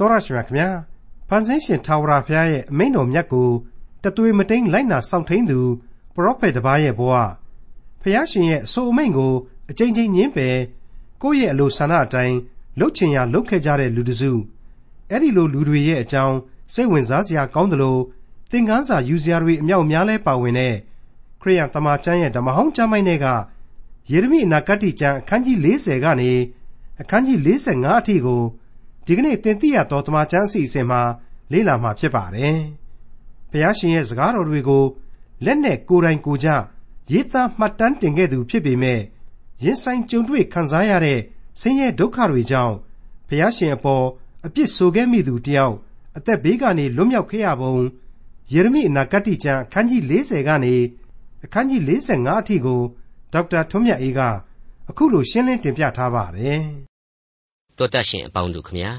တော်ရရှိမြခင်ဗျာဖန်ဆင်းရှင်ထာဝရဘုရားရဲ့အမိန့်တော်မြတ်ကိုတသွေမတိန်လိုက်နာစောင့်ထိန်သူပရောဖက်တစ်ပါးရဲ့ဘဝဖျားရှင်ရဲ့အဆိုအမိန့်ကိုအကြိမ်ကြိမ်ညင်းပယ်ကိုယ့်ရဲ့အလိုဆန္ဒအတိုင်းလှုပ်ချင်ရလှုပ်ခဲ့ကြတဲ့လူတစုအဲ့ဒီလိုလူတွေရဲ့အကြောင်းစိတ်ဝင်စားစရာကောင်းသလိုသင်ခန်းစာယူစရာတွေအမြောက်အများလဲပါဝင်တဲ့ခရိယန်တမန်ကျမ်းရဲ့ဓမ္မဟောင်းကျမ်းပိုင်းတွေကယေရမိအနာဂတ်ကျမ်းအခန်းကြီး40ကနေအခန်းကြီး45အထိကို ဒီကနေ့သင်သိရသောတမန်ကျမ်းအစီအစဉ်မှာလေ့လာမှာဖြစ်ပါတယ်။ဘုရားရှင်ရဲ့စကားတော်တွေကိုလက်နဲ့ကိုယ်တိုင်ကိုကြရေးသားမှတ်တမ်းတင်ခဲ့သူဖြစ်ပေမဲ့ရင်ဆိုင်ကြုံတွေ့ခံစားရတဲ့ဆင်းရဲဒုက္ခတွေကြောင့်ဘုရားရှင်အပေါ်အပြစ်ဆိုခဲ့မိသူတယောက်အသက်ဘေးကနေလွတ်မြောက်ခဲ့ရပုံယေရမိအနာဂတ်ကျမ်းအခန်းကြီး40ကနေအခန်းကြီး45အထိကိုဒေါက်တာထွန်းမြတ်အေးကအခုလိုရှင်းလင်းတင်ပြထားပါတယ်။ တောတရှင်အပေါင်းတို့ခမညာ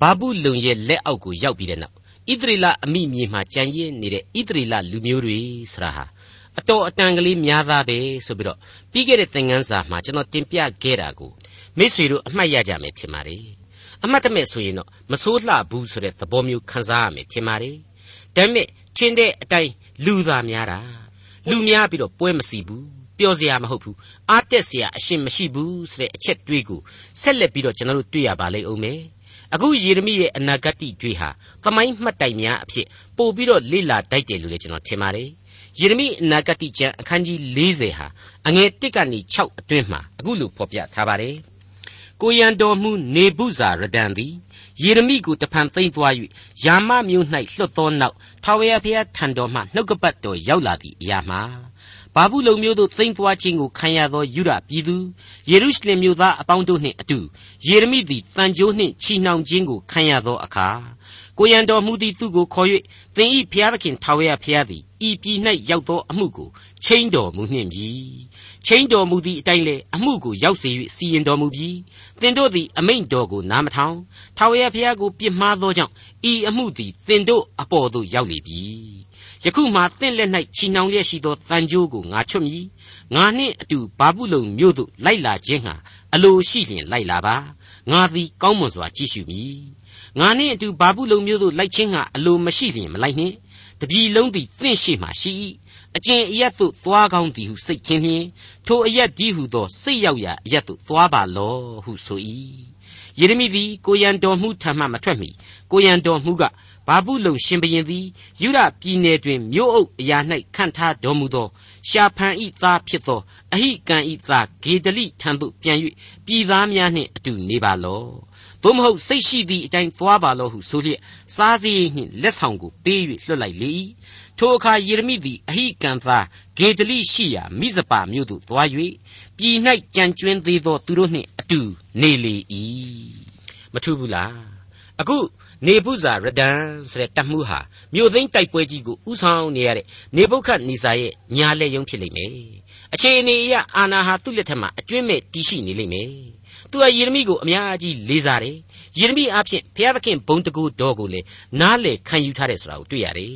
ဘာဘူးလုံရဲ့လက်အောက်ကိုရောက်ပြီးတဲ့နောက်ဣသရေလအမိမြေမှာကြံရည်နေတဲ့ဣသရေလလူမျိုးတွေဆိုတာဟာအတော်အတန်ကလေးများသားပဲဆိုပြီးတော့ပြီးခဲ့တဲ့သင်ခန်းစာမှာကျွန်တော်တင်ပြခဲ့တာကိုမိတ်ဆွေတို့အမှတ်ရကြမယ်ထင်ပါတယ်အမှတ်တမဲ့ဆိုရင်တော့မဆိုးလှဘူးဆိုတဲ့သဘောမျိုးခံစားရမယ်ထင်ပါတယ်ဒါပေမဲ့ချင်းတဲ့အတိုင်းလူသားများတာလူများပြီးတော့ပွဲမစီဘူး ပျော်စရာမဟုတ်ဘူးအားတက်စရာအရှင်မရှိဘူးဆိုတဲ့အချက်တွေးကိုဆက်လက်ပြီးတော့ကျွန်တော်တို့တွေ့ရပါလိမ့်ဦးမယ်အခုယေရမိရဲ့အနာဂတ်တွေဟာသမိုင်းမှတ်တိုင်များအဖြစ်ပို့ပြီးတော့လေ့လာတိုက်တယ်လို့လည်းကျွန်တော်ထင်ပါတယ်ယေရမိအနာဂတ်ကျမ်းအခန်းကြီး40ဟာအငယ်1ကနေ6အတွင်းမှာအခုလိုဖော်ပြထားပါတယ်ကိုရန်တော်မူနေဗုဇာရဒန်သည်ယေရမိကိုတဖန်သိမ့်သွား၍ယာမမြို့၌လွတ်သောနောက်ထာဝရဘုရားထံတော်မှနှုတ်ကပတ်တော်ရောက်လာသည့်အရာမှာ ဘာဘူးလုံမျိုးတို့သိမ့်သွားခြင်းကိုခံရသောယူဒပြည်သူယေရုရှလင်မြို့သားအပေါင်းတို့နှင့်အတူယေရမိသည်တန်ကြိုးနှင့်ချီနှောင်ခြင်းကိုခံရသောအခါကိုရန်တော်မူသည်သူကိုခေါ်၍သင်ဤဘုရားသခင်ထာဝရဘုရားသည်ဤပြည်၌ရောက်သောအမှုကိုချိန်တော်မူနှင့်ပြီချိန်တော်မူသည့်အတိုင်းလေအမှုကိုရောက်စေ၍စီရင်တော်မူပြီသင်တို့သည်အမိန့်တော်ကိုနားမထောင်ထာဝရဘုရားကိုပြစ်မှားသောကြောင့်ဤအမှုသည်သင်တို့အပေါ်သို့ရောက်လေပြီ ယခုမှသင်လက်၌ချီနှောင်လျက်ရှိသောတန်ကြိုးကိုငါချွတ်မည်ငါနှင့်အတူဘာဘူးလုံမြို့သို့လိုက်လာခြင်းဟာအလိုရှိလျင်လိုက်လာပါငါသည်ကောင်းမွန်စွာကြည့်ရှုမည်ငါနှင့်အတူဘာဘူးလုံမြို့သို့လိုက်ခြင်းဟာအလိုမရှိလျင်မလိုက်နှင့်တပြီလုံးသည်သင့်ရှိမှရှိ၏အကျင့်အရက်သို့သွားကောင်းသည်ဟုစိတ်ချင်းလျင်ထိုအရက်ကြီးဟုသောစိတ်ရောက်ရာအရက်သို့သွားပါလောဟုဆို၏ယေရမိသည်ကိုရန်တော်မှုထံမှမထွက်မီကိုရန်တော်မှုက ဘာဘူးလုံရှင်ဘရင်သည်ယူရပြည်နယ်တွင်မြို့အုပ်အရာ၌ခန့်ထားတော်မူသောရှာဖန်ဤသားဖြစ်သောအဟိကံဤသားဂေဒလိထံသို့ပြန်၍ပြည်သားများနှင့်အတူနေပါလော့သို့မဟုတ်စိတ်ရှိသည့်အတိုင်းသွားပါလော့ဟုဆိုလျက်စားစည်းနှင့်လက်ဆောင်ကိုပေး၍လွှတ်လိုက်လေ၏ထိုအခါယေရမိသည်အဟိကံသားဂေဒလိရှိရာမိဇပါမြို့သို့သွား၍ပြည်၌ကြံကျွင်းသေးသောသူတို့နှင့်အတူနေလေ၏မထူးဘူးလားအခု နေဗုဇာရဒန်ဆိုတဲ့တပ်မှုဟာမြို့သိမ်းတိုက်ပွဲကြီးကိုဥဆောင်နေရတဲ့နေဗုခတ်နေစာရဲ့ညာလက်ယုံဖြစ်လိမ့်မယ်အခြေအနေအရအာနာဟာသူ့လက်ထက်မှာအကျွင့်မဲ့တည်ရှိနေလိမ့်မယ်သူကယေရမိကိုအများကြီးလေးစားတယ်ယေရမိအဖြစ်ဘုရားသခင်ဘုံတကူတော်ကိုလေနားလေခံယူထားတယ်ဆိုတာကိုတွေ့ရတယ်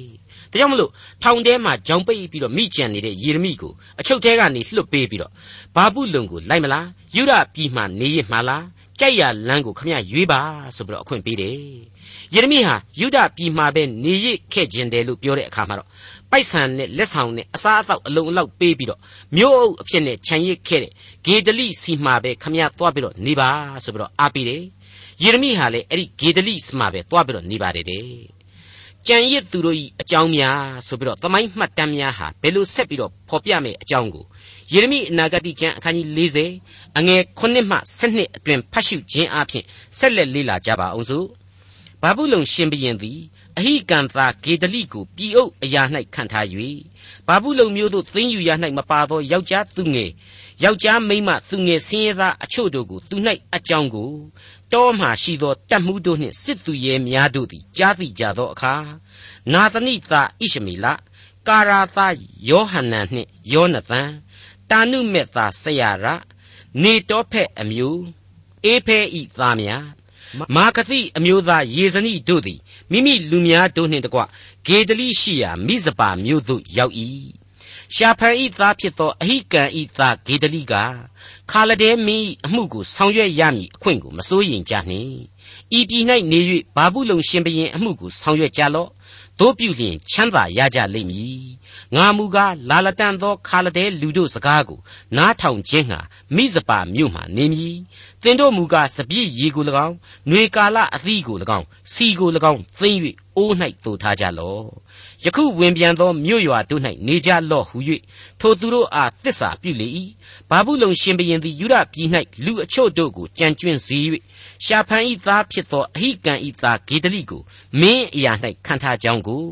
ဒါကြောင့်မလို့ထောင်ထဲမှာဂျောင်ပိတ်ပြီးတော့မိကြံနေတဲ့ယေရမိကိုအချုပ်ထဲကနေလွှတ်ပေးပြီးတော့ဘာပုလုံကိုလိုက်မလားယူရပြည်မှနေရမှာလားကြိုက်ရလမ်းကိုခမရရွေးပါဆိုပြီးတော့အခွင့်ပေးတယ် ယေရမိဟာယူဒပြည်မှာပဲနေရခဲ့ခြင်းတယ်လို့ပြောတဲ့အခါမှာတော့ပိုက်ဆံနဲ့လက်ဆောင်နဲ့အစားအသောက်အလုံးအလောက်ပေးပြီးတော့မြို့အုပ်အဖြစ်နဲ့ခြံရစ်ခဲ့တဲ့ဂေဒလိစီမှာပဲခမရသွားပြီးတော့နေပါဆိုပြီးတော့အားပေးတယ်ယေရမိဟာလည်းအဲ့ဒီဂေဒလိစီမှာပဲသွားပြီးတော့နေပါတယ်တဲ့ကြံရစ်သူတို့ဤအကြောင်းများဆိုပြီးတော့သမိုင်းမှတ်တမ်းများဟာဘယ်လိုဆက်ပြီးတော့ဖော်ပြမယ်အကြောင်းကိုယေရမိအနာဂတိကျမ်းအခန်းကြီး40အငယ်9မှ12အတွင်ဖတ်ရှုခြင်းအပြင်ဆက်လက်လေ့လာကြပါအောင်စို့ ဘာဘူးလုံရှင်ဘရင်သည်အဟိကံသာဂေဒလိကိုပြည်အုပ်အရာ၌ခံထား၍ဘာဘူးလုံမျိုးတို့သိမ်းယူရ၌မပါသောယောက်ျားသူငယ်ယောက်ျားမိန်းမသူငယ်ဆင်းရဲသားအချို့တို့ကိုသူ၌အကြောင်းကိုတောမှရှိသောတပ်မှုတို့နှင့်စစ်သူရဲများတို့သည်ကြားသိကြသောအခါနာသနိသာဣရှမေလကာရာသာယောဟန်နန်နှင့်ယောနသန်တာနုမေသာဆရာရနေတောဖက်အမျိုးအေဖဲဤသားများ မာကတိအမျိုးသားယေဇနိတို့သည်မိမိလူများတို့နှင့်တကွဂေဒလိရှိရာမိဇပါမြို့သို့ရောက်၏ရှာဖန်ဤသားဖြစ်သောအဟိကံဤသားဂေဒလိကခါလဒဲမင်းအမှုကိုဆောင်ရွက်ရမည်အခွင့်ကိုမစိုးရင်ကြနှင့်ဤပြည်၌နေ၍ဘာဘူးလုံရှင်ဘရင်အမှုကိုဆောင်ရွက်ကြလော့ တို့ပြုလျင်ချမ်းသာရကြလိမ့်မည်ငါမူကားလာလတန်သောခါလဒဲလူတို့စကားကိုနားထောင်ခြင်းဟာမိစပါမြို့မှနေမည်သင်တို့မူကားစပြည့်ရီကို၎င်းຫນွေကာလအသီးကို၎င်းစီကို၎င်းသိမ့်၍အိုး၌သို့ထားကြလော့ ယခုဝင်ပြန်သောမြို့ရွာတို့၌နေကြလော့ဟု၍ထိုသူတို့အားတစ္ဆာပြုလေ၏ဘာဘူးလုံရှင်ဘရင်သည်ယူရပြည်၌လူအချို့တို့ကိုကြံကျွင်းစေ၍ရှာဖန်ဤသားဖြစ်သောအဟိကံဤသားဂေဒလိကိုမင်းအရာ၌ခံထားကြောင်းကို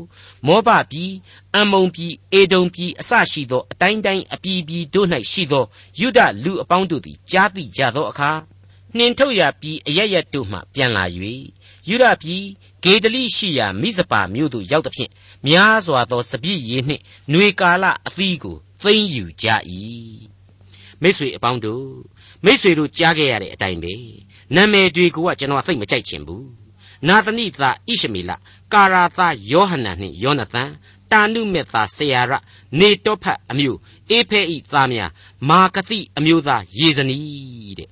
မောဘပြည်အမုံပြည်အေဒုံပြည်အစရှိသောအတိုင်းတိုင်းအပြည်ပြည်တို့၌ရှိသောယုဒလူအပေါင်းတို့သည်ကြားသိကြသောအခါနှင်ထုတ်ရာပြည်အရရက်တို့မှပြန်လာ၍ယုဒပြည်ဂေဒလိရှိရာမိဇပါမြို့သို့ရောက်သဖြင့် များစွာသောစပြည့်ရည်နှင့်ຫນွေကာလအသီးကိုသိမ့်ယူကြ၏မိတ်ဆွေအပေါင်းတို့မိတ်ဆွေတို့ကြားခဲ့ရတဲ့အတိုင်းပဲနာမည်တွေကကျွန်တော်သိမကြိုက်ချင်ဘူးနာသနိသာဣရှမေလကာရာသာယောဟန်နှင့်ယောနသန်တာနုမေသာဆေယရနေတောဖတ်အမျိုးအေဖဲဤသားများမာကတိအမျိုးသားယေဇနီတဲ့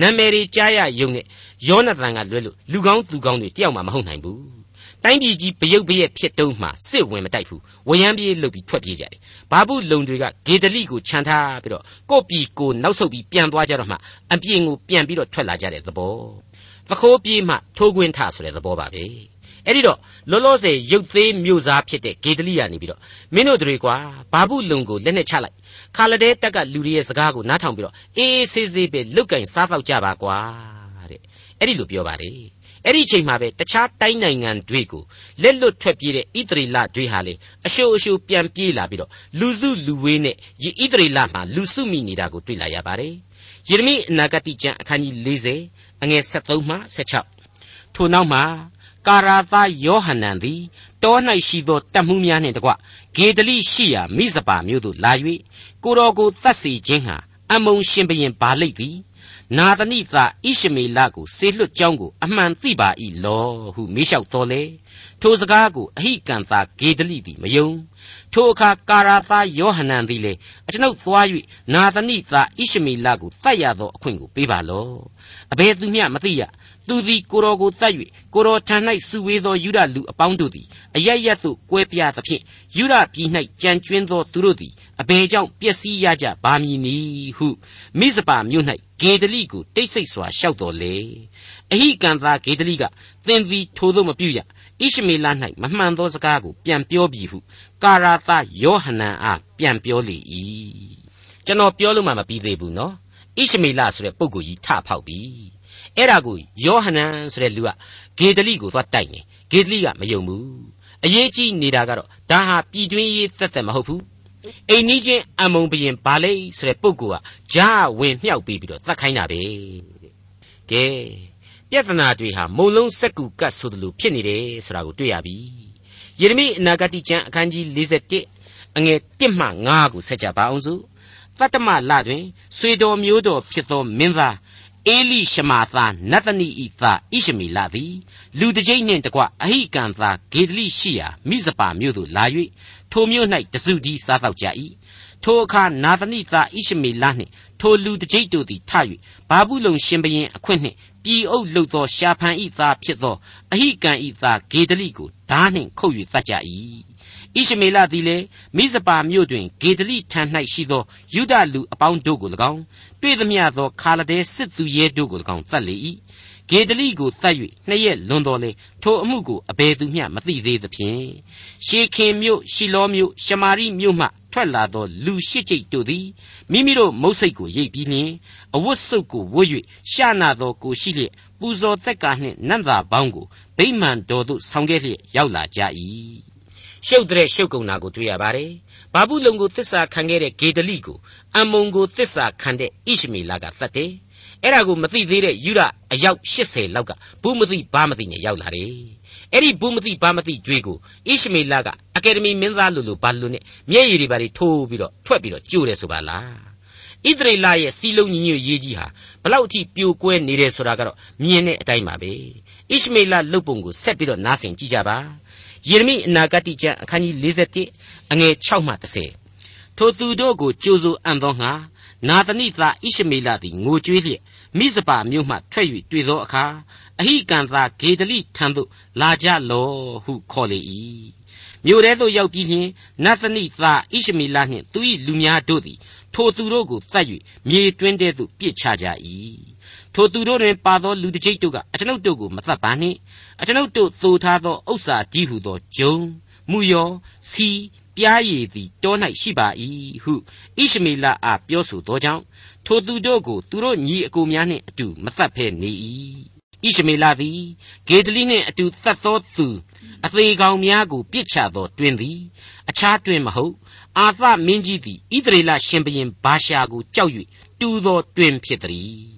နာမည်တွေကြားရယုံနဲ့ယောနသန်ကလွဲလို့လူကောင်းသူကောင်းတွေတယောက်မှမဟုတ်နိုင်ဘူး တိုင်းပြည်ကြီးဗရုတ်ဗရက်ဖြစ်တုံးမှစစ်ဝင်မတိုက်ဘူးဝရမ်းပြေးလုတ်ပြီးထွက်ပြေးကြတယ်ဘာဘူးလုံတွေကဂေဒလိကိုခြံထားပြီးတော့ကို့ပြည်ကိုနောက်ဆုတ်ပြီးပြန်သွားကြတော့မှအပြင်ကိုပြန်ပြီးတော့ထွက်လာကြတဲ့သဘောသခိုးပြေးမှထိုးခွင်းထဆိုတဲ့သဘောပါပဲအဲ့ဒီတော့လောလောဆယ်ရုပ်သေးမျိုးစားဖြစ်တဲ့ဂေဒလိကနေပြီးတော့မင်းတို့တွေကွာဘာဘူးလုံကိုလက်နဲ့ချလိုက်ခါလဒဲတက်ကလူတွေရဲ့စကားကိုနားထောင်ပြီးတော့အေးအေးဆေးဆေးပဲလုတ်ကင်စားတော့ကြပါကွာတဲ့အဲ့ဒီလိုပြောပါတယ် အဲ့ဒီအချိန်မှာပဲတခြားတိုင်းနိုင်ငံတွေကိုလက်လွတ်ထွက်ပြေးတဲ့ဣသရေလတွေဟာလေအရှိုးအရှိုးပြန်ပြေးလာပြီးတော့လူစုလူဝေးနဲ့ဤဣသရေလမှာလူစုမိနေတာကိုတွေ့လာရပါတယ်ယေရမိအနာဂတိကျမ်းအခန်းကြီး40အငယ်73မှ16ထိုနောက်မှာကာရာသယောဟန်နန်သည်တော၌ရှိသောတပ်မှုများနှင့်တကွဂေဒလိရှိရာမိဇပါမြို့သို့လာ၍ကိုတော်ကိုတတ်စေခြင်းဟာအမုံရှင်ဘရင်ဘာလိတ်သည် နာသနိသာဣရှမေလကိုဆေလွတ်ကြောင်းကိုအမှန်သိပါ၏လောဟုမေးလျှောက်တော်လေထိုစကားကိုအဟိကံသာဂေဒလိသည်မယုံထိုအခါကာရာသာယောဟန်နန်သည်လေအကျွန်ုပ်သွား၍နာသနိသာဣရှမေလကိုတတ်ရသောအခွင့်ကိုပေးပါလောအဘယ်သူမျှမသိရ သူသည်ကိုတော်ကိုတတ်၍ကိုတော်ထံ၌စုဝေးသောယူဒလူအပေါင်းတို့သည်အရရသို့ကွဲပြားသဖြင့်ယူဒပြည်၌ကြံကျွင်းသောသူတို့သည်အဘယ်ကြောင့်ပျက်စီးရကြပါမည်နည်းဟုမိဇပါမြို့၌ဂေဒလိကိုတိတ်ဆိတ်စွာလျှောက်တော်လေအဟိကံသာဂေဒလိကသင်သည်ထိုသို့မပြုရဣရှမေလ၌မမှန်သောစကားကိုပြန်ပြောပြီဟုကာရာသယောဟနန်အားပြန်ပြောလေ၏ကျွန်တော်ပြောလို့မှမပြီးသေးဘူးနော်ဣရှမေလဆိုတဲ့ပုဂ္ဂိုလ်ကြီးထဖောက်ပြီ အဲ့ဒါကိုယောဟနန်ဆိုတဲ့လူကဂေဒလိကိုသွားတိုက်နေဂေဒလိကမယုံဘူးအရေးကြီးနေတာကတော့ဒါဟာပြည်တွင်းရေးသက်သက်မဟုတ်ဘူးအိမ်နီးချင်းအမုံဘရင်ဘာလိဆိုတဲ့ပုဂ္ဂိုလ်ကဂျားဝင်မြောက်ပြီးပြီးတော့သတ်ခိုင်းတာပဲကဲပြဿနာတွေဟာမုံလုံးစက်ကူကတ်ဆိုသလိုဖြစ်နေတယ်ဆိုတာကိုတွေ့ရပြီယေရမိအနာဂတိကျမ်းအခန်းကြီး41အငယ်1မှ9ကိုဆက်ကြပါအောင်စို့သတ္တမလတွင်ဆွေတော်မျိုးတော်ဖြစ်သောမင်းသား အေလိရှမာသာနတ်သနိဤသားဣရှမီလသည်လူတစ်ကြိမ်နှင့်တကွအဟိကံသာဂေဒလိရှိရာမိဇပါမြို့သို့လာ၍ထိုမြို့၌တစုတည်းစားတော့ကြ၏ထိုအခါနာသနိသားဣရှမေလနှင့်ထိုလူတစ်ကြိမ်တို့သည်ထ၍ဘာဘူးလုံရှင်ဘရင်အခွင့်နှင့်ပြည်အုပ်လုသောရှာဖန်ဤသားဖြစ်သောအဟိကံဤသားဂေဒလိကိုဓာနှင့်ခုတ်၍တတ်ကြ၏ ဣရှမေလသည်လည်းမိဇပါမြို့တွင်ဂေဒလိထံ၌ရှိသောယုဒလူအပေါင်းတို့ကို၎င်းတွေ့သမျှသောခါလဒဲစစ်သူရဲတို့ကို၎င်းတတ်လေ၏ဂေဒလိကိုတတ်၍နှစ်ရက်လွန်တော်လေထိုအမှုကိုအဘယ်သူမျှမသိသေးသဖြင့်ရှေခင်မြို့ရှီလောမြို့ရှမာရိမြို့မှထွက်လာသောလူရှစ်ကျိတ်တို့သည်မိမိတို့မုတ်စိတ်ကိုရိပ်ပြီးလျှင်အဝတ်စုပ်ကိုဝတ်၍ရှာနာသောကိုရှိလျက်ပူဇော်သက်ကာနှင့်နတ်သားပေါင်းကိုဗိမာန်တော်သို့ဆောင်ခဲ့လျက်ရောက်လာကြ၏ ရှုပ်တဲ့ရှုပ်ကုန်တာကိုတွေ့ရပါတယ်ဘာဘူးလုံကိုတစ္ဆာခံခဲ့တဲ့ဂေဒလိကိုအမုံကိုတစ္ဆာခံတဲ့ဣရှမေလကသတ်တယ်အဲ့ဒါကိုမသိသေးတဲ့ယူရအယောက်80လောက်ကဘူးမသိဘာမသိနဲ့ရောက်လာတယ်အဲ့ဒီဘူးမသိဘာမသိကြွေးကိုဣရှမေလကအကယ်ဒမီမင်းသားလိုလိုဘာလိုနဲ့မျက်ရည်တွေဘာတွေထိုးပြီးတော့ထွက်ပြီးတော့ကြိုးတယ်ဆိုပါလားဣသရေလရဲ့စီလုံးညီညွတ်ရေးကြီးဟာဘလောက်အထိပြိုကွဲနေတယ်ဆိုတာကတော့မြင်တဲ့အတိုင်းပါပဲဣရှမေလလုတ်ပုံကိုဆက်ပြီးတော့နားဆင်ကြည့်ကြပါ ယေရမိအနာဂတိကျမ်းအခန်းကြီး41အငယ်6မှ10ထိုသူတို့ကိုကြိုးစိုးအံ့သောငါနာသနိသားဣရှမေလသည်ငိုကြွေးလျက်မိဇပါမြို့မှထွက်၍တွေ့သောအခါအဟိကံသာဂေဒလိထံသို့လာကြလောဟုခေါ်လေ၏မြို့ထဲသို့ရောက်ပြီးလျှင်နတ်သနိသားဣရှမေလနှင့်သူ၏လူများတို့သည်ထိုသူတို့ကိုသတ်၍မြေတွင်းထဲသို့ပစ်ချကြ၏ ထိုသူတို့တွင်ပါသောလူတစ်ကြိတ်တို့ကအကျွန်ုပ်တို့ကိုမသတ်ပါနှင့်အကျွန်ုပ်တို့သိုထားသောဥစ္စာကြီးဟုသောဂျုံမူယောစီပြားရည်သည်တော၌ရှိပါ၏ဟုဣရှမေလအားပြောဆိုသောကြောင့်ထိုသူတို့ကိုသူတို့ညီအကိုများနှင့်အတူမသတ်ဘဲနေ၏ဣရှမေလသည်ဂေဒလိနှင့်အတူသတ်သောသူအသေးကောင်များကိုပြစ်ချသောတွင်သည်အခြားတွင်မဟုတ်အာသမင်းကြီးသည်ဣသရေလရှင်ဘရင်ဘာရှာကိုကြောက်၍တူသောတွင်ဖြစ်သည်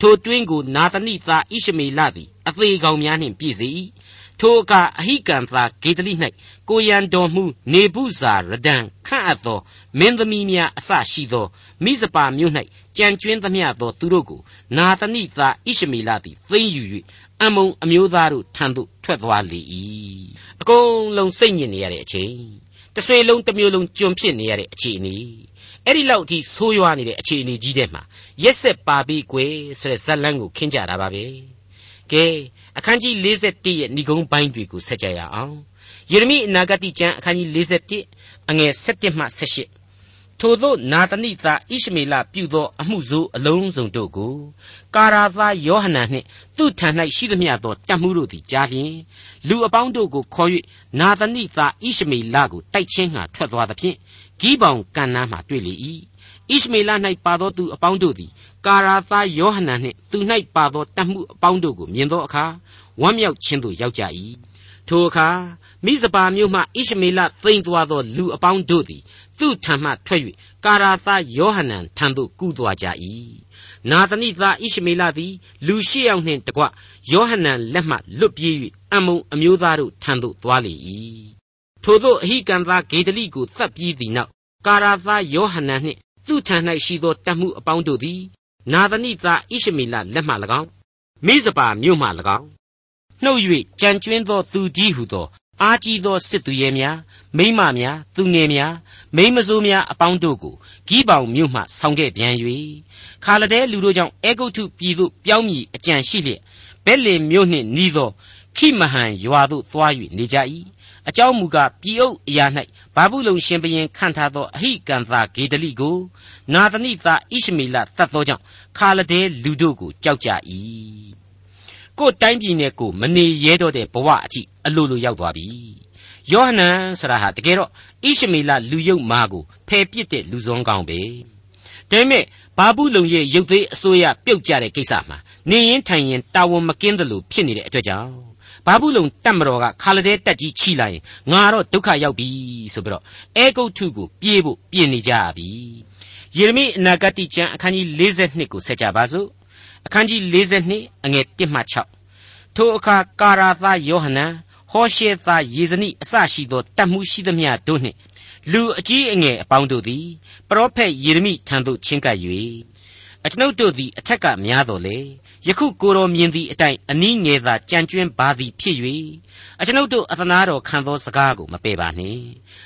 ထိုတွင်ကိုနာသနိသားဣရှမေလသည်အသေးကောင်များနှင့်ပြည့်စေ၏ထိုအခါအဟိကံသာဂေဒလိ၌ကိုရန်တော်မူနေပုဇာရဒံခန့်အပ်သောမင်းသမီးများအစရှိသောမိစပါမြို့၌ကြံကျွင်းသမျှသောသူတို့ကိုနာသနိသားဣရှမေလသည်သိမ့်ယူ၍အမုံအမျိုးသားတို့ထံသို့ထွက်သွားလေ၏အကုန်လုံးစိတ်ညစ်နေရတဲ့အချိန်တဆွေလုံးတစ်မျိုးလုံးကျွံဖြစ်နေရတဲ့အခြေအနေ အဲ့ဒီလောက်အထိဆိုးရွားနေတဲ့အခြေအနေကြီးတဲ့မှာရက်ဆက်ပါပြီးကွယ်ဆိုတဲ့ဇက်လန်းကိုခင်းကြတာပါပဲကဲအခန်းကြီး41ရဲ့ဏိဂုံးပိုင်းတွေကိုဆက်ကြရအောင်ယေရမိအနာဂတိကျမ်းအခန်းကြီး41အငယ်17မှ18ထို့သောနာသနိသားဣရှမေလပြုသောအမှုဆိုးအလုံးစုံတို့ကိုကာရာသားယောဟန်နှင့်သူ့ထံ၌ရှိသမျှသောတတ်မှုတို့သည်ကြားလျင်လူအပေါင်းတို့ကိုခေါ်၍နာသနိသားဣရှမေလကိုတိုက်ချင်းငှာထွက်သွားသဖြင့် ဂိဘောင်ကန်နားမှတွေ့လေ၏ဣရှမေလ၌ပါသောသူအပေါင်းတို့သည်ကာရာသားယောဟန်နှင့်သူ၌ပါသောတတ်မှုအပေါင်းတို့ကိုမြင်သောအခါဝမ်းမြောက်ခြင်းသို့ရောက်ကြ၏ထိုအခါမိဇပါမြို့မှဣရှမေလသိမ့်သွားသောလူအပေါင်းတို့သည်သူ့ထံမှထွက်၍ကာရာသားယောဟန်ထံသို့ကူးသွားကြ၏နာသနိသားဣရှမေလသည်လူရှိယောက်နှင့်တကွယောဟန်လက်မှလွတ်ပြေး၍အမုံအမျိုးသားတို့ထံသို့သွားလေ၏ ထို့သောအဟိကံသားဂေဒလိကိုသတ်ပြီးသည့်နောက်ကာရာသားယောဟန်နှင့်သူ့ထံ၌ရှိသောတတ်မှုအပေါင်းတို့သည်နာသနိသားဣရှမေလလက်မှ၎င်းမိဇပါမြို့မှ၎င်းနှုတ်၍ကြံကျွင်းသောသူကြီးဟုသောအားကြီးသောစစ်သူရဲများမိမများသူငယ်များမိမစိုးများအပေါင်းတို့ကိုဂိဘောင်မြို့မှဆောင်းခဲ့ပြန်၍ခါလဒဲလူတို့ကြောင့်အေဂုတ်ထုပြည်သို့ပြောင်းမြည်အကြံရှိလျက်ဘဲလင်မြို့နှင့်နီးသောခိမဟန်ရွာသို့သွား၍နေကြ၏ အကြောင်းမူကားပြည်အုပ်အရာ၌ဘာဘူးလုံရှင်ဘရင်ခန့်ထားသောအဟိကံသာဂေဒလိကိုနာသနိသားဣရှမေလတတ်သောကြောင့်ခါလဒဲလူတို့ကိုကြောက်ကြ၏ကိုယ်တိုင်းပြည်နဲ့ကိုမနေရဲတော့တဲ့ဘဝအထိအလိုလိုရောက်သွားပြီယောဟနန်ဆရာဟာတကယ်တော့ဣရှမေလလူယုတ်မာကိုဖယ်ပစ်တဲ့လူစွန်းကောင်းပဲဒါပေမဲ့ဘာဘူးလုံရဲ့ရုပ်သေးအစိုးရပြုတ်ကြတဲ့ကိစ္စမှာနေရင်ထိုင်ရင်တာဝန်မကင်းတယ်လို့ဖြစ်နေတဲ့အတွက်ကြောင့် ဘာဘူးလုံတက်မတော်ကခါလဒဲတက်ကြီးချီလာရင်ငါတော့ဒုက္ခရောက်ပြီဆိုပြီးတော့အဲဂုတ်ထုကိုပြေးဖို့ပြင်နေကြပြီယေရမိအနာဂတိကျမ်းအခန်းကြီး42ကိုဆက်ကြပါစို့အခန်းကြီး42အငယ်1မှ6ထိုအခါကာရာသားယောဟနန်ဟောရှေသားယေဇနိအစရှိသောတတ်မှုရှိသမျှတို့နှင့်လူအကြီးအငယ်အပေါင်းတို့သည်ပရောဖက်ယေရမိထံသို့ချဉ်ကပ်၍အကျွန်ုပ်တို့သည်အထက်ကများတော်လေ ယခုကိုတော်မြင်သည့်အတိုင်းအနည်းငယ်သာကြံကျွင်းပါသည်ဖြစ်၍အကျွန်ုပ်တို့အသနာတော်ခံသောစကားကိုမပယ်ပါနှင့်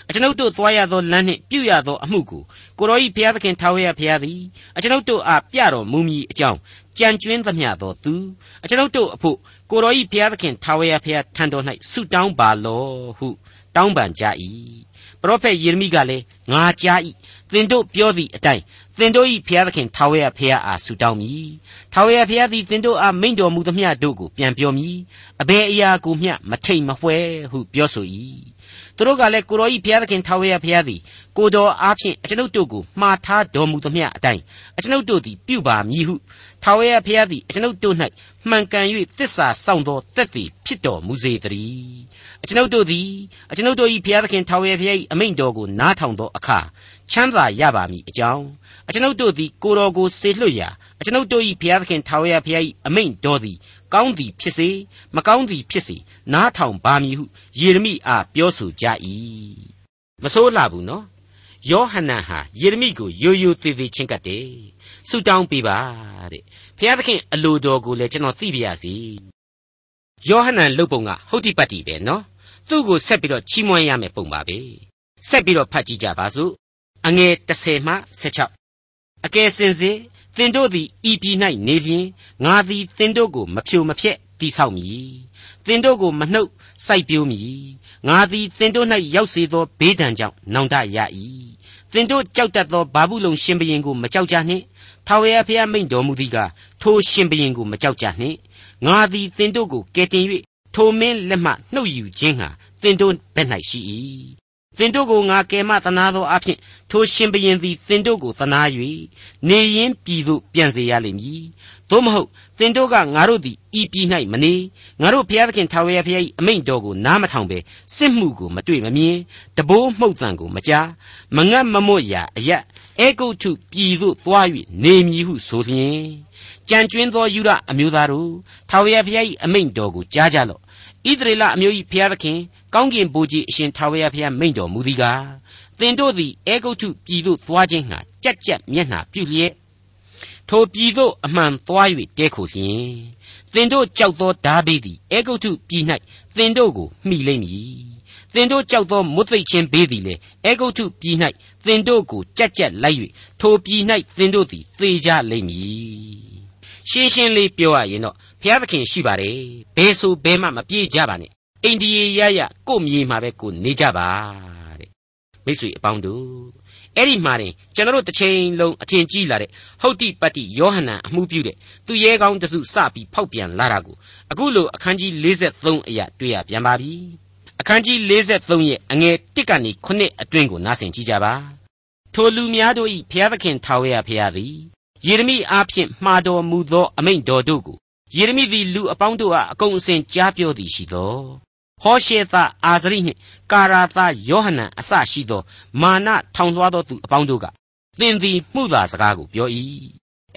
အကျွန်ုပ်တို့သွားရသောလမ်းနှင့်ပြုရသောအမှုကိုကိုတော်၏ဘုရားသခင်ထာဝရဘုရားသည်အကျွန်ုပ်တို့အားပြတော်မူမည်အကြောင်းကြံကျွင်းသမျှသောသူအကျွန်ုပ်တို့အဖို့ကိုတော်၏ဘုရားသခင်ထာဝရဘုရားထံတော်၌ဆုတောင်းပါလော့ဟုတောင်းပန်ကြ၏ပရောဖက်ယေရမိကလည်းငါကြား၏သင်တို့ပြောသည့်အတိုင်း သင်တို့၏ဘုရားသခင်ထာဝရဘုရားအားဆုတောင်းမည်ထာဝရဘုရားသည်သင်တို့အားမိန့်တော်မူသမျှတို့ကိုပြန်ပြောမည်အဘယ်အရာကိုမျှမထိတ်မဖွဲဟုပြောဆို၏ သူတို့ကလည်းကိုတော်ဤဘုရားသခင်ထာဝရဘုရားသည်ကိုတော်အားဖြင့်အကျွန်ုပ်တို့ကိုမှားထားတော်မူသမျှအတိုင်းအကျွန်ုပ်တို့သည်ပြုပါမည်ဟုထာဝရဘုရားသည်အကျွန်ုပ်တို့၌မှန်ကန်၍တစ္ဆာဆောင်သောတက်သည်ဖြစ်တော်မူစေတည်းအကျွန်ုပ်တို့သည်အကျွန်ုပ်တို့၏ဘုရားသခင်ထာဝရဘုရား၏အမိန့်တော်ကိုနားထောင်သောအခါချမ်းသာရပါမည်အကြောင်းအကျွန်ုပ်တို့သည်ကိုတော်ကိုစေလွှတ်ရာအကျွန်ုပ်တို့၏ဘုရားသခင်ထာဝရဘုရား၏အမိန့်တော်သည် ကောင်းသည်ဖြစ်စေမကောင်းသည်ဖြစ်စေနားထောင်ပါမည်ဟုယေရမိအားပြောဆိုကြ၏မဆိုးလှဘူးနော်ယောဟန်နန်ဟာယေရမိကိုယိုယိုသေးသေးချင်းကပ်တယ်ဆုတောင်းပေးပါတဲ့ဘုရားသခင်အလိုတော်ကိုလည်းကျွန်တော်သိပါရစေယောဟန်နန်လုတ်ပုံကဟုတ်တိပတ်တိပဲနော်သူ့ကိုဆက်ပြီးတော့ချီးမွမ်းရမယ်ပုံပါပဲဆက်ပြီးတော့ဖတ်ကြည့်ကြပါစို့အငယ်30မှ16အကယ်စင်စစ် သင်တို့သည်ဤပြည်၌နေလျင်ငါသည်သင်တို့ကိုမဖြိုမဖျက်တတိဆောက်မည်သင်တို့ကိုမနှုတ်စိုက်ပျိုးမည်ငါသည်သင်တို့၌ရောက်စေသောဘေးဒဏ်ကြောင့်နောင်တရ၏သင်တို့ကြောက်တတ်သောဘာဘူးလုံရှင်ဘရင်ကိုမကြောက်ကြနှင့်ထာဝရဘုရားမိန့်တော်မူသည်ကထိုရှင်ဘရင်ကိုမကြောက်ကြနှင့်ငါသည်သင်တို့ကိုကယ်တင်၍ထိုမင်းလက်မှနှုတ်ယူခြင်းဟာသင်တို့ဘက်၌ရှိ၏ သင်တို့ကိုငါကယ်မသနာသောအဖြစ်ထိုရှင်ဘရင်သည်သင်တို့ကိုသနာ၍နေရင်ပြည်သို့ပြန်စေရလိမ့်မည်သို့မဟုတ်သင်တို့ကငါတို့သည်ဤပြည်၌မနေငါတို့ဘုရားသခင်ထာဝရဘုရား၏အမိန့်တော်ကိုနားမထောင်ဘဲစစ်မှုကိုမတွေ့မမြင်တဘိုးမှုတ်တန်ကိုမကြားမငတ်မမွတ်ရာအယက်အေဂုတ်ထုပြည်သို့သွား၍နေမည်ဟုဆိုလျင်ကြံကျွင်းသောယူရအမျိုးသားတို့ထာဝရဘုရား၏အမိန့်တော်ကိုကြားကြလော့ဣသရေလအမျိုး၏ဘုရားသခင် ကောင်းကင်ဘိုးကြီးအရှင်ထာဝရဘုရားမိန့်တော်မူသည်ကားသင်တို့သည်အေဂုတ်ထုပြည်သို့သွားခြင်းဟာကြက်ကြက်မျက်နှာပြုလျက်ထိုပြည်သို့အမှန်သွား၍တဲခိုလျင်သင်တို့ကြောက်သောဓာဘေးသည်အေဂုတ်ထုပြည်၌သင်တို့ကိုမှီလိမ့်မည်သင်တို့ကြောက်သောမွတ်သိပ်ခြင်းဘေးသည်လေအေဂုတ်ထုပြည်၌သင်တို့ကိုကြက်ကြက်လိုက်၍ထိုပြည်၌သင်တို့သည်သေကြလိမ့်မည်ရှင်းရှင်းလေးပြောရရင်တော့ဘုရားသခင်ရှိပါတယ်ဘယ်ဆိုဘယ်မှမပြေးကြပါနဲ့ အိန္ဒိယရရကို့မြေမှာပဲကိုနေကြပါတဲ့မိတ်ဆွေအပေါင်းတို့အဲ့ဒီမှာတင်ကျွန်တော်တို့တစ်ချိန်လုံးအထင်ကြီးလာတဲ့ဟုတ်တိပတ္တိယောဟန်အမှုပြုတဲ့သူရဲကောင်းတစုစပြီးဖောက်ပြန်လာတာကိုအခုလိုအခန်းကြီး53အရာတွေ့ရပြန်ပါပြီအခန်းကြီး53ရဲ့အငယ်1ကနေ9အတွင်းကိုနားဆင်ကြည့်ကြပါထိုလူများတို့၏ဘုရားသခင်ထာဝရဘုရားသည်ယေရမိအားဖြင့်မှားတော်မူသောအမိန့်တော်တို့ကိုယေရမိသည်လူအပေါင်းတို့အားအကုန်အစင်ကြားပြောသည်ရှိသော ဟောရှေသအာဇရိနှင့်ကာရာသယောဟနန်အစရှိသော မာနထောင်လွှားသောသူအပေါင်းတို့ကသင်သည်မှုသာစကားကိုပြော၏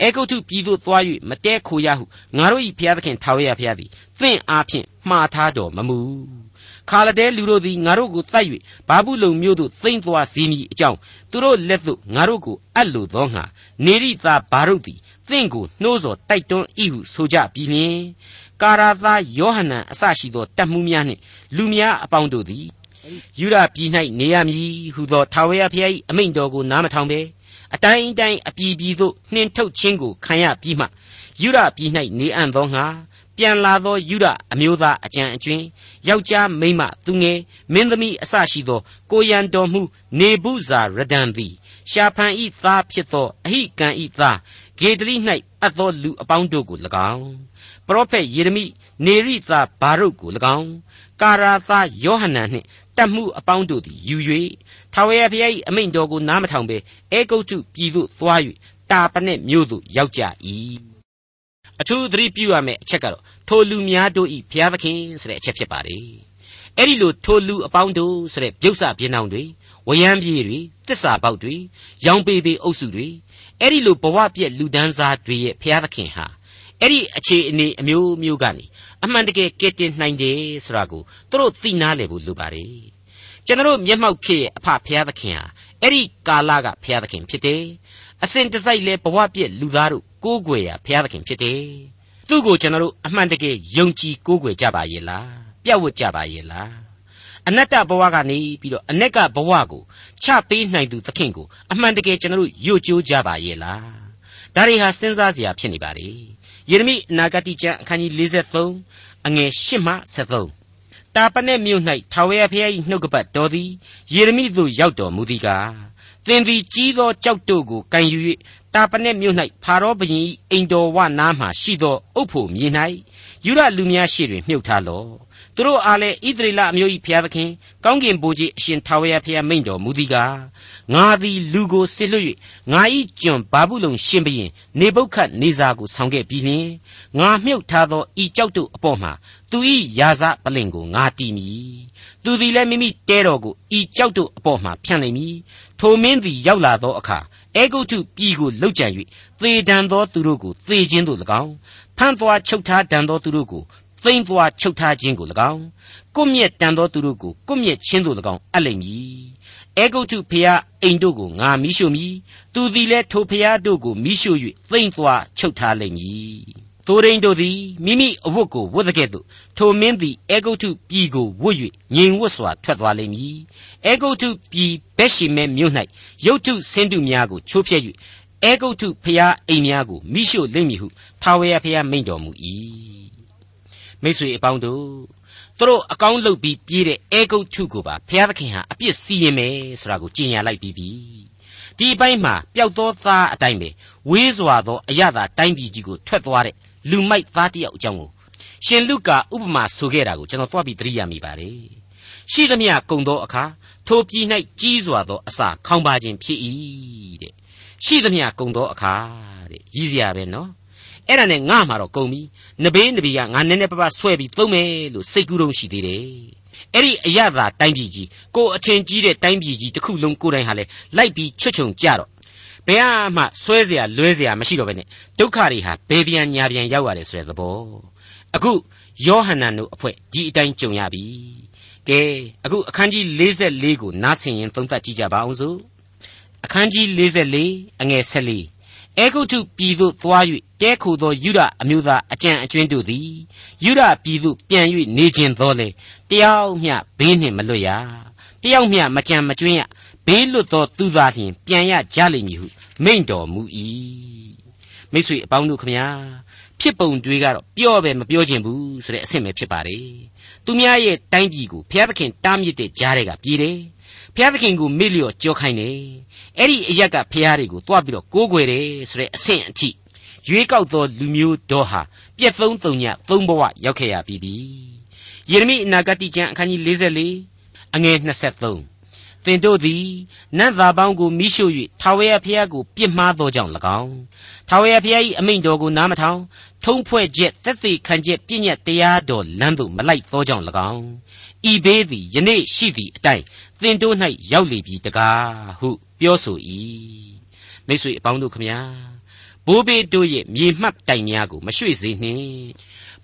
အေဂုတ်ထုပြည်သို့သွား၍မတဲခိုရဟုငါတို့၏ဘုရားသခင်ထာဝရဘုရားသည်သင်အားဖြင့်မှားထားတော်မမူခါလဒဲလူတို့သည်ငါတို့ကိုတိုက်၍ဘာဘူးလုံမြို့သို့သိမ့်သွားစီမည်အကြောင်းသူတို့လက်သို့ငါတို့ကိုအပ်လိုသောငါနေရိသာဘာရုတ်သည်သင်ကိုနှိုးဆော်တိုက်တွန်း၏ဟုဆိုကြပြီးလျှင် ကာရာသားယောဟန်အစရှိသောတတ်မှုများနှင့်လူများအပေါင်းတို့သည်ယူရပြည်၌နေရမည်ဟုသောထာဝရဘုရား၏အမိန့်တော်ကိုနားမထောင်ဘဲအတိုင်းအတိုင်းအပြည်ပြည်သို့နှင်ထုတ်ခြင်းကိုခံရပြီးမှယူရပြည်၌နေအံ့သောငါပြန်လာသောယူဒအမျိုးသားအကြံအကျွင်းယောက်ျားမိန်းမသူငယ်မင်းသမီးအစရှိသောကိုရန်တော်မှုနေပုဇာရဒန်သည်ရှာဖန်ဤသားဖြစ်သောအဟိကံဤသားဂေဒလိ၌အပ်သောလူအပေါင်းတို့ကို၎င်း ပရောဖက်ယေရမိနေရိသားဘာရုတ်ကို၎င်းကာရာသားယောဟန်နန်နှင့်တတ်မှုအပေါင်းတို့သည်ယူ၍ထာဝရဘုရား၏အမိန့်တော်ကိုနားမထောင်ဘဲအေဂုတ်ထုပြည်သို့သွား၍တာပနက်မြို့သို့ရောက်ကြ၏အထူးသတိပြုရမယ့်အချက်ကတော့ထိုလူများတို့ဤဘုရားသခင်ဆိုတဲ့အချက်ဖြစ်ပါတယ်အဲ့ဒီလိုထိုလူအပေါင်းတို့ဆိုတဲ့ပြုတ်စပြင်းအောင်တွေဝရမ်းပြေးတွေတစ္ဆာပေါက်တွေရောင်ပေပေအုပ်စုတွေအဲ့ဒီလိုဘဝပြက်လူဒန်းစားတွေရဲ့ဘုရားသခင်ဟာ အဲ့ဒီအခြေအနေအမျိုးမျိုးကနေအမှန်တကယ်ကယ်တင်နိုင်တယ်ဆိုတာကိုသူတို့သိနာလေဖို့လိုပါတယ်ကျွန်တော်မျက်မှောက်ခေရဲ့အဖဘုရားသခင်ဟာအဲ့ဒီကာလကဘုရားသခင်ဖြစ်တယ်အစဉ်တစိုက်လဲဘဝပြည့်လူသားတို့ကိုးကွယ်ရာဘုရားသခင်ဖြစ်တယ်။သူ့ကိုကျွန်တော်တို့အမှန်တကယ်ယုံကြည်ကိုးကွယ်ကြပါရဲ့လား။ပြတ်ဝတ်ကြပါရဲ့လား။အနတ္တဘဝကနေပြီးတော့အ내ကဘဝကိုချပေးနိုင်သူသခင်ကိုအမှန်တကယ်ကျွန်တော်တို့ယို့ကြိုးကြပါရဲ့လား။ဒါတွေဟာစဉ်းစားစရာဖြစ်နေပါလေ။ ယေရမိအနာဂတိကျမ်းအခန်းကြီး53အငယ်8မှ73တာပနက်မြို့၌ထာဝရဘုရား၏နှုတ်ကပတ်တော်သည်ယေရမိသို့ရောက်တော်မူသည်ကားသင်သည်ကြီးသောကြောက်တို့ကိုကန်ယူ၍တာပနက်မြို့၌ဖာရောဘုရင်၏အိမ်တော်ဝနားမှရှိသောအုပ်ဖို့မြေ၌ယူရလူများရှိတွင်မြုပ်ထားလော့ သူတို့အားလည်းဣသရေလအမျိုး၏ဘုရားသခင်ကောင်းကင်ဘုရားအရှင်ထာဝရဘုရားမိန့်တော်မူသည်ကားငါသည်လူကိုစစ်လွှတ်၍ငါ၏ကျွန်ဘာဘူးလုံရှင်ဘုရင်နေပုတ်ခတ်နေစာကိုဆောင်ခဲ့ပြီးလျှင်ငါမြုပ်ထားသောဤကြောက်တို့အပေါ်မှာသူ၏ယာစပလင်ကိုငါတီးမည်သူသည်လည်းမိမိတဲတော်ကိုဤကြောက်တို့အပေါ်မှာဖြန့်လိမ့်မည်ထိုမင်းသည်ရောက်လာသောအခါအေဂုတ်ထုပြည်ကိုလှုပ်ကြံ၍သေတံသောသူတို့ကိုသေခြင်းသို့၎င်းဖမ်းသွားချုပ်ထားတံသောသူတို့ကို သိမ့်သွားချုပ်ထားခြင်းကို၎င်းကွမြက်တံသောသူတို့ကိုကွမြက်ခြင်းသို့၎င်းအပ်လိမ့်မည်အေဂုတ်ထုဖျားအိမ်တို့ကိုငါမိရှို့မည်သူသည်လည်းထိုဖျားတို့ကိုမိရှို့၍သိမ့်သွားချုပ်ထားလိမ့်မည်သိုးရင်းတို့သည်မိမိအဝတ်ကိုဝတ်တဲ့ကဲ့သို့ထိုမင်းသည်အေဂုတ်ထုပြည်ကိုဝတ်၍ငြိမ်ဝတ်စွာထွက်သွားလိမ့်မည်အေဂုတ်ထုပြည်ဘက်ရှိမဲမြို့၌ရုတ်ထုဆင်းတုများကိုချိုးဖျက်၍အေဂုတ်ထုဖျားအိမ်များကိုမိရှို့လိမ့်မည်ဟုထာဝရဘုရားမိန့်တော်မူ၏ မိတ်ဆွေအပေါင်းတို့သူတို့အကောင်းလုပ်ပြီးပြေးတဲ့အဲဂုတ်ထုကိုပါဘုရားသခင်ဟာအပြစ်စီရင်မယ်ဆိုတာကိုကြေညာလိုက်ပြီးပြီဒီအပိုင်းမှာပျောက်သောသားအတိုင်းပဲဝေးစွာသောအရသာတိုင်းပြည်ကြီးကိုထွက်သွားတဲ့လူမိုက်သားတစ်ယောက်အကြောင်းကိုရှင်လုကာဥပမာဆိုခဲ့တာကိုကျွန်တော်တွားပြီးသတိရမိပါတယ်ရှိသမျှကုံသောအခါထိုပြည်၌ကြီးစွာသောအစာခေါင်းပါခြင်းဖြစ်၏တဲ့ရှိသမျှကုံသောအခါတဲ့ရည်စရာပဲနော် အဲ့ဒါနဲ့ငါမှာတော့ကုံပြီနဘေးနဘေးကငါနည်းနည်းပါးပါးဆွဲပြီးသုံးမယ်လို့စိတ်ကူးတုံးရှိသေးတယ်အဲ့ဒီအရသာတိုင်းပြည်ကြီးကိုအထင်ကြီးတဲ့တိုင်းပြည်ကြီးတစ်ခုလုံးကိုယ်တိုင်ဟာလေလိုက်ပြီးချွတ်ချုံကြတော့ဘယ်မှဆွဲเสียလွဲเสียမရှိတော့ဘဲနဲ့ဒုက္ခတွေဟာဘယ်ပြန်ညာပြန်ရောက်ရတယ်ဆိုတဲ့သဘောအခုယောဟန်နန်တို့အဖွဲ့ဒီအတိုင်းကြုံရပြီကဲအခုအခန်းကြီး44ကိုနားဆင်ရင်သုံးသပ်ကြည့်ကြပါအောင်စို့အခန်းကြီး44အငယ်14 အဲဂုတ်ထုပြည်သို့သွား၍တဲခိုသောယူဒအမျိုးသားအကြံအကျွင်းတို့သည်ယူဒပြည်သို့ပြန်၍နေခြင်းသောလေတယောက်မျှဘေးနှင့်မလွတ်ရတယောက်မျှမကြံမကျွင်းရဘေးလွတ်သောသူသာလျှင်ပြန်ရကြလိမ့်မည်ဟုမိန့်တော်မူ၏မိတ်ဆွေအပေါင်းတို့ခမညာဖြစ်ပုံတွေကတော့ပြောပဲမပြောခြင်းဘူးဆိုတဲ့အဆင့်ပဲဖြစ်ပါတယ်သူများရဲ့တိုင်းပြည်ကိုဘုရားသခင်တားမြစ်တဲ့ကြားတွေကပြည်တယ် ဘုရားသခင်ကိုမေ့လျော့ကြောခိုင်းတယ်အဲ့ဒီအရက်ကဘုရားတွေကိုတွားပြီးတော့ကိုးကွယ်တယ်ဆိုတဲ့အဆင့်အထိရွေးကောက်သောလူမျိုးတော်ဟာပြက်သုံးသုံညသုံးဘဝရောက်ခဲ့ရပြီးပြီယေရမိအနာဂတိကျမ်းအခန်းကြီး44အငယ်23သင်တို့သည်နတ်သားပေါင်းကိုမိရှု၍ထာဝရဘုရားကိုပြစ်မှားသောကြောင့်၎င်းထာဝရဘုရား၏အမိန့်တော်ကိုနားမထောင်ထုံးဖွဲ့ချက်သက်သေခံချက်ပြည့်ညတ်တရားတော်လမ်းသို့မလိုက်သောကြောင့်၎င်းဤဘေးသည်ယနေ့ရှိသည့်အတိုင်း သင်တို့၌ရောက်လေပြီတကားဟုပြောဆို၏မိတ်ဆွေအပေါင်းတို့ခမညာဘိုးဘေးတို့ရဲ့မြေမှတ်တိုင်များကိုမရွှေ့စေနှင့်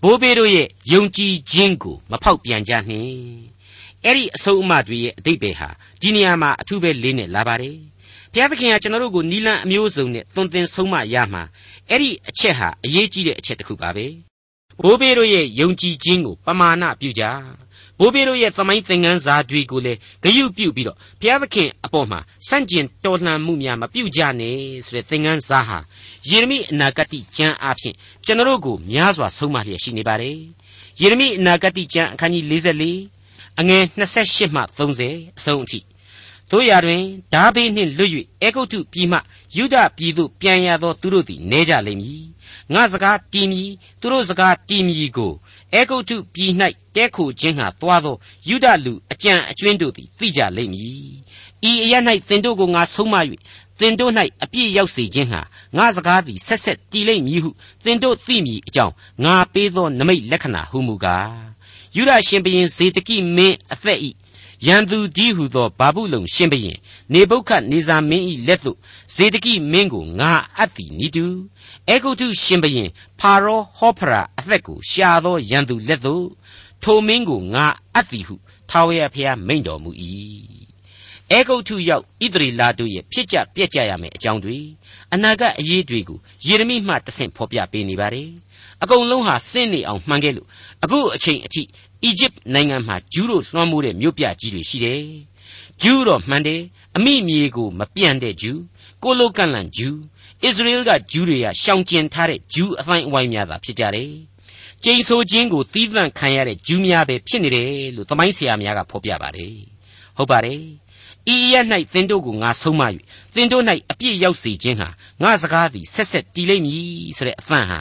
ဘိုးဘေးတို့ရဲ့ယုံကြည်ခြင်းကိုမဖောက်ပြန်ကြနှင့်အဲ့ဒီအဆုံးအမတွေရဲ့အတိတ်ပဲဟာဒီနေရာမှာအထူးပဲလေးနဲ့လာပါတယ်ဘုရားသခင်ကကျွန်တော်တို့ကိုနီလန်အမျိုးစုံနဲ့သွန်သင်ဆုံးမရမှာအဲ့ဒီအချက်ဟာအရေးကြီးတဲ့အချက်တစ်ခုပါပဲဘိုးဘေးတို့ရဲ့ယုံကြည်ခြင်းကိုပမာဏပြုကြ ဘိုးဘေးတို့ရဲ့သမိုင်းသင်ခန်းစာတွေကိုလည်းဂရုပြုပြီးတော့ဘုရားသခင်အပေါ်မှာစန့်ကျင်တော်လှန်မှုများမပြုကြနဲ့ဆိုတဲ့သင်ခန်းစာဟာယေရမိအနာဂတ်ကျမ်းအဖြစ်ကျွန်တော်တို့ကိုများစွာဆုံးမလျက်ရှိနေပါတယ်ယေရမိအနာဂတ်ကျမ်းအခန်းကြီး44အငယ်28မှ30အဆုံးအထိတို့ရာတွင်ဓာဘေးနှင့်လွတ်၍အေဂုတ်တုပြည်မှယူဒပြည်သို့ပြန်ရသောသူတို့သည်နေကြလိမ့်မည်ငါစကားတည်မည်သူတို့စကားတည်မည်ကို အေဂုတ်တုပြည်၌တဲခိုခြင်းဟာတွားသောယူဒလူအကြံအကျွင်းတို့သည်သိကြလိမ့်မည်ဤအရ၌သင်တို့ကိုငါဆုံးမ၍သင်တို့၌အပြည့်ရောက်စေခြင်းဟာငါစကားသည်ဆက်ဆက်တည်လိမ့်မည်ဟုသင်တို့သိမည်အကြောင်းငါပေးသောနမိတ်လက္ခဏာဟုမူကားယုဒရှင်ဘုရင်ဇေတကိမင်းအသက်ဤ ရန်သူကြီးဟုသောဘာဘူးလုံရှင်ဘုရင်နေဗုခတ်နေဇာမင်းဤလက်သို့ဇေတကိမင်းကိုငါအပ်သည်နိတူအေဂုတ်ထုရှင်ဘုရင်ဖာရောဟောဖရာအသက်ကိုရှာသောရန်သူလက်သို့ထိုမင်းကိုငါအပ်သည်ဟုထာဝရဘုရားမိန့်တော်မူ၏အေဂုတ်ထုရောက်ဣသရေလတို့ရဲ့ဖြစ်ကြပြက်ကြရမယ်အကြောင်းတွေအနာဂတ်အရေးတွေကိုယေရမိမှတဆင့်ဖော်ပြပေးနေပါတယ်အကုန်လုံးဟာစင့်နေအောင်မှန်ခဲ့လို့အခုအချိန်အထိ အီဂျစ်နိုင်ငံမှာဂျူးတို့လွှမ်းမိုးတဲ့မြို့ပြကြီးတွေရှိတယ်။ဂျူးတော့မှန်တယ်အမိမြေကိုမပြန့်တဲ့ဂျူးကိုလိုကန့်လန့်ဂျူးဣသရေလကဂျူးတွေကရှောင်ကျဉ်ထားတဲ့ဂျူးအတိုင်းအဝိုင်းများသာဖြစ်ကြတယ်။ကျိန်ဆိုခြင်းကိုသီးသန့်ခံရတဲ့ဂျူးများပဲဖြစ်နေတယ်လို့သမိုင်းဆရာများကဖော်ပြပါတယ်။ဟုတ်ပါတယ်။ဤရ၌သင်တို့ကိုငါဆုံးမ၍သင်တို့၌အပြည့်ရောက်စေခြင်းဟာငါစကားသည်ဆက်ဆက်တည်လိမ့်မည်ဆိုတဲ့အဖန်ဟာ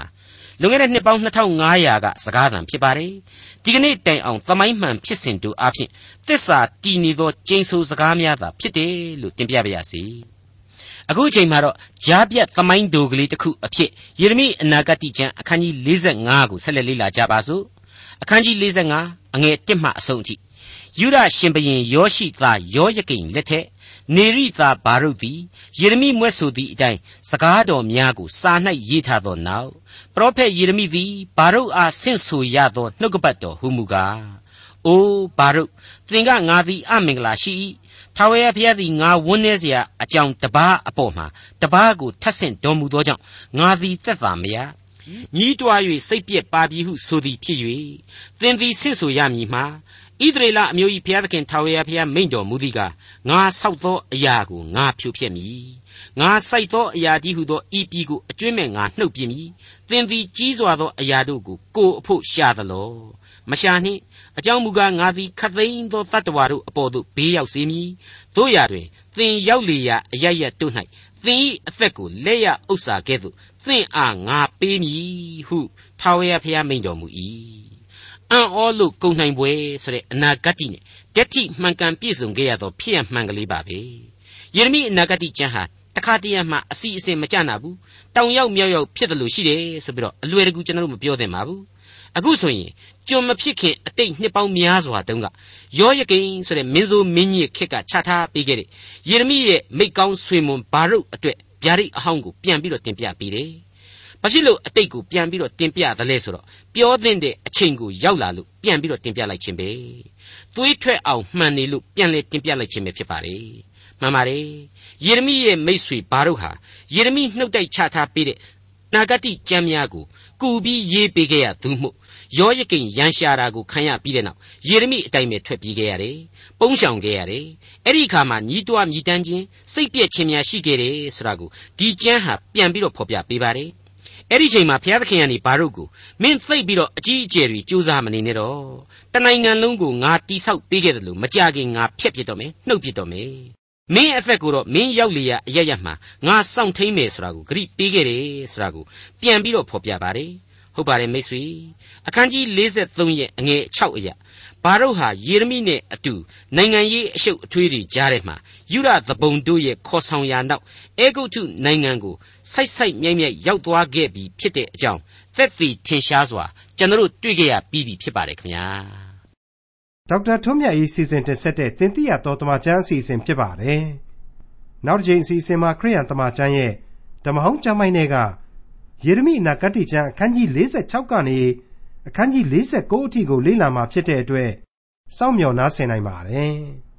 လွန်ခဲ့တဲ့နှစ်ပေါင်း2500ကစကားသံဖြစ်ပါတယ်ဒီကနေ့တိုင်အောင်သမိုင်းမှန်ဖြစ်စဉ်တို့အဖြစ်သစ္စာတည်နေသောကျိန်ဆိုစကားများသာဖြစ်တယ်လို့တင်ပြပါရစေအခုအချိန်မှာတော့ဂျားပြတ်သမိုင်းဒိုကလေးတစ်ခုအဖြစ်ယေရမိအနာဂတ်ကျမ်းအခန်းကြီး45ကိုဆက်လက်လေ့လာကြပါစို့အခန်းကြီး45အငယ်1မှအဆုံးအထိယူဒရှင်ဘရင်ယောရှိသားယောယကိန်လက်ထက် နေရိသာဘာရုတ်သည်ယေရမိမွဲ့ဆိုသည့်အတိုင်းစကားတော်များကိုစာ၌ရေးထားသောနောက်ပရောဖက်ယေရမိသည်ဘာရုတ်အားဆင့်ဆိုရသောနှုတ်ကပတ်တော်ဟုမူကားအိုးဘာရုတ်သင်ကငါသည်အမင်္ဂလာရှိ၏ထာဝရဘုရားသည်ငါဝန်းနေเสียအကြောင်းတပားအပေါ်မှာတပားကိုထပ်ဆင့်တော်မူသောကြောင့်ငါသည်သက်သာမရညှီးတွား၍စိတ်ပြက်ပါပြီဟုဆိုသည်ဖြစ်၍သင်သည်ဆင့်ဆိုရမည်မှာ ဣဣသရေလအမျိုး၏ဘုရားသခင်ထာဝရဘုရားမိန့်တော်မူသည်ကငါဆောက်သောအရာကိုငါဖြိုဖျက်မည်ငါစိုက်သောအရာတည်းဟုသောဤပြည်ကိုအကျွင့်မဲ့ငါနှုတ်ပြမည်သင်သည်ကြီးစွာသောအရာတို့ကိုကိုအဖို့ရှာသလောမရှာနှင့်အကြောင်းမူကားငါသည်ခသိန်းသောတတ္တဝါတို့အပေါ်သို့ဘေးရောက်စေမည်တို့ရာတွင်သင်ရောက်လေရာအရရတို့၌သင်၏အသက်ကိုလက်ရဥစ္စာကဲ့သို့သင်အားငါပေးမည်ဟုထာဝရဘုရားမိန့်တော်မူ၏ အံ့ဩလို့ကုန်နိုင်ပွဲဆိုတဲ့အနာဂတ်တိနဲ့တတိမှန်ကန်ပြည့်စုံခဲ့ရသောဖြစ်ရမှန်ကလေးပါပဲယေရမိအနာဂတ်တိကျမ်းဟာတခါတည်းမှအစီအစဉ်မကြနာဘူးတောင်ရောက်မြောက်ရောက်ဖြစ်တယ်လို့ရှိတယ်ဆိုပြီးတော့အလွယ်တကူကျွန်တော်တို့မပြောသင့်ပါဘူးအခုဆိုရင်ကျွန်မဖြစ်ခင်အတိတ်နှစ်ပေါင်းများစွာတုန်းကယောယကိန်ဆိုတဲ့မင်းဆိုးမင်းကြီးခေတ်ကချထားပေးခဲ့တဲ့ယေရမိရဲ့မိတ်ကောင်းဆွေမွန်ဘာရုတ်အတွက်ဗျာဒိတ်အဟောင်းကိုပြန်ပြီးတော့တင်ပြပေးတယ် ဘာဖြစ်လို့အတိတ်ကိုပြန်ပြီးတော့တင်ပြသလဲဆိုတော့ပြောသင့်တဲ့အချိန်ကိုရောက်လာလို့ပြန်ပြီးတော့တင်ပြလိုက်ခြင်းပဲသွေးထွက်အောင်မှန်နေလို့ပြန်လေတင်ပြလိုက်ခြင်းပဲဖြစ်ပါလေမှန်ပါတယ်ယေရမိရဲ့မိတ်ဆွေဘာတို့ဟာယေရမိနှုတ်တိုက်ချထားပေးတဲ့နာဂတိကျမ်းများကိုကူပြီးရေးပေးခဲ့ရသူမှုယောယကိန်ရန်ရှာတာကိုခံရပြီးတဲ့နောက်ယေရမိအတိုင်းပဲထွက်ပြေးခဲ့ရတယ်။ပုန်းရှောင်ခဲ့ရတယ်။အဲ့ဒီအခါမှာညီးတွားမြည်တမ်းခြင်းစိတ်ပြည့်ခြင်းများရှိခဲ့တယ်ဆိုတာကိုဒီကျမ်းဟာပြန်ပြီးတော့ဖော်ပြပေးပါတယ်။ အဲ့ဒီချိန်မှာဘုရားသခင်ကနေဘာတို့ကိုမင်းသိပ်ပြီးတော့အကြီးအကျယ်တွေကြိုးစားမနေနဲ့တော့တနိုင်ငံလုံးကိုငါတိဆောက်ပေးခဲ့တယ်လို့မကြခင်ငါဖျက်ပစ်တော့မယ်နှုတ်ပစ်တော့မယ်မင်းအသက်ကိုတော့မင်းရောက်လေရအရရမှာငါစောင့်ထိန်မယ်ဆိုတာကိုဂရိပေးခဲ့တယ်ဆိုတာကိုပြန်ပြီးတော့ဖော်ပြပါတယ်ဟုတ်ပါတယ်မိတ်ဆွေအခန်းကြီး53ရဲ့အငယ်6အရာ ဘာတို့ဟာယေရမိနဲ့အတူနိုင်ငံရေးအရှုပ်အထွေးတွေကြားထဲမှာယူရသဘုံတို့ရဲ့ခေါ်ဆောင်ရာနောက်အေဂုတ်ထုနိုင်ငံကိုဆိုက်ဆိုက်မြိုက်မြိုက်ရောက်သွားခဲ့ပြီဖြစ်တဲ့အကြောင်းသက်သေထင်ရှားစွာကျွန်တော်တို့တွေ့ကြရပြီးပြီဖြစ်ပါတယ်ခင်ဗျာဒေါက်တာထွန်းမြတ်၏စီစဉ်တင်ဆက်တဲ့တင်ပြတော်တမချန်းအစီအစဉ်ဖြစ်ပါတယ်။နောက်တစ်ချိန်အစီအစဉ်မှာခရိယန်တမချန်းရဲ့ဓမ္မဟောင်းကျမ်းပိုင်းတွေကယေရမိအနာဂတ်ကျမ်းအခန်းကြီး46ကနေ အခန်းကြီး49အထိကိုလေ့လာမှာဖြစ်တဲ့အတွက်စောင့်မျှော်နားဆင်နိုင်ပါတယ်။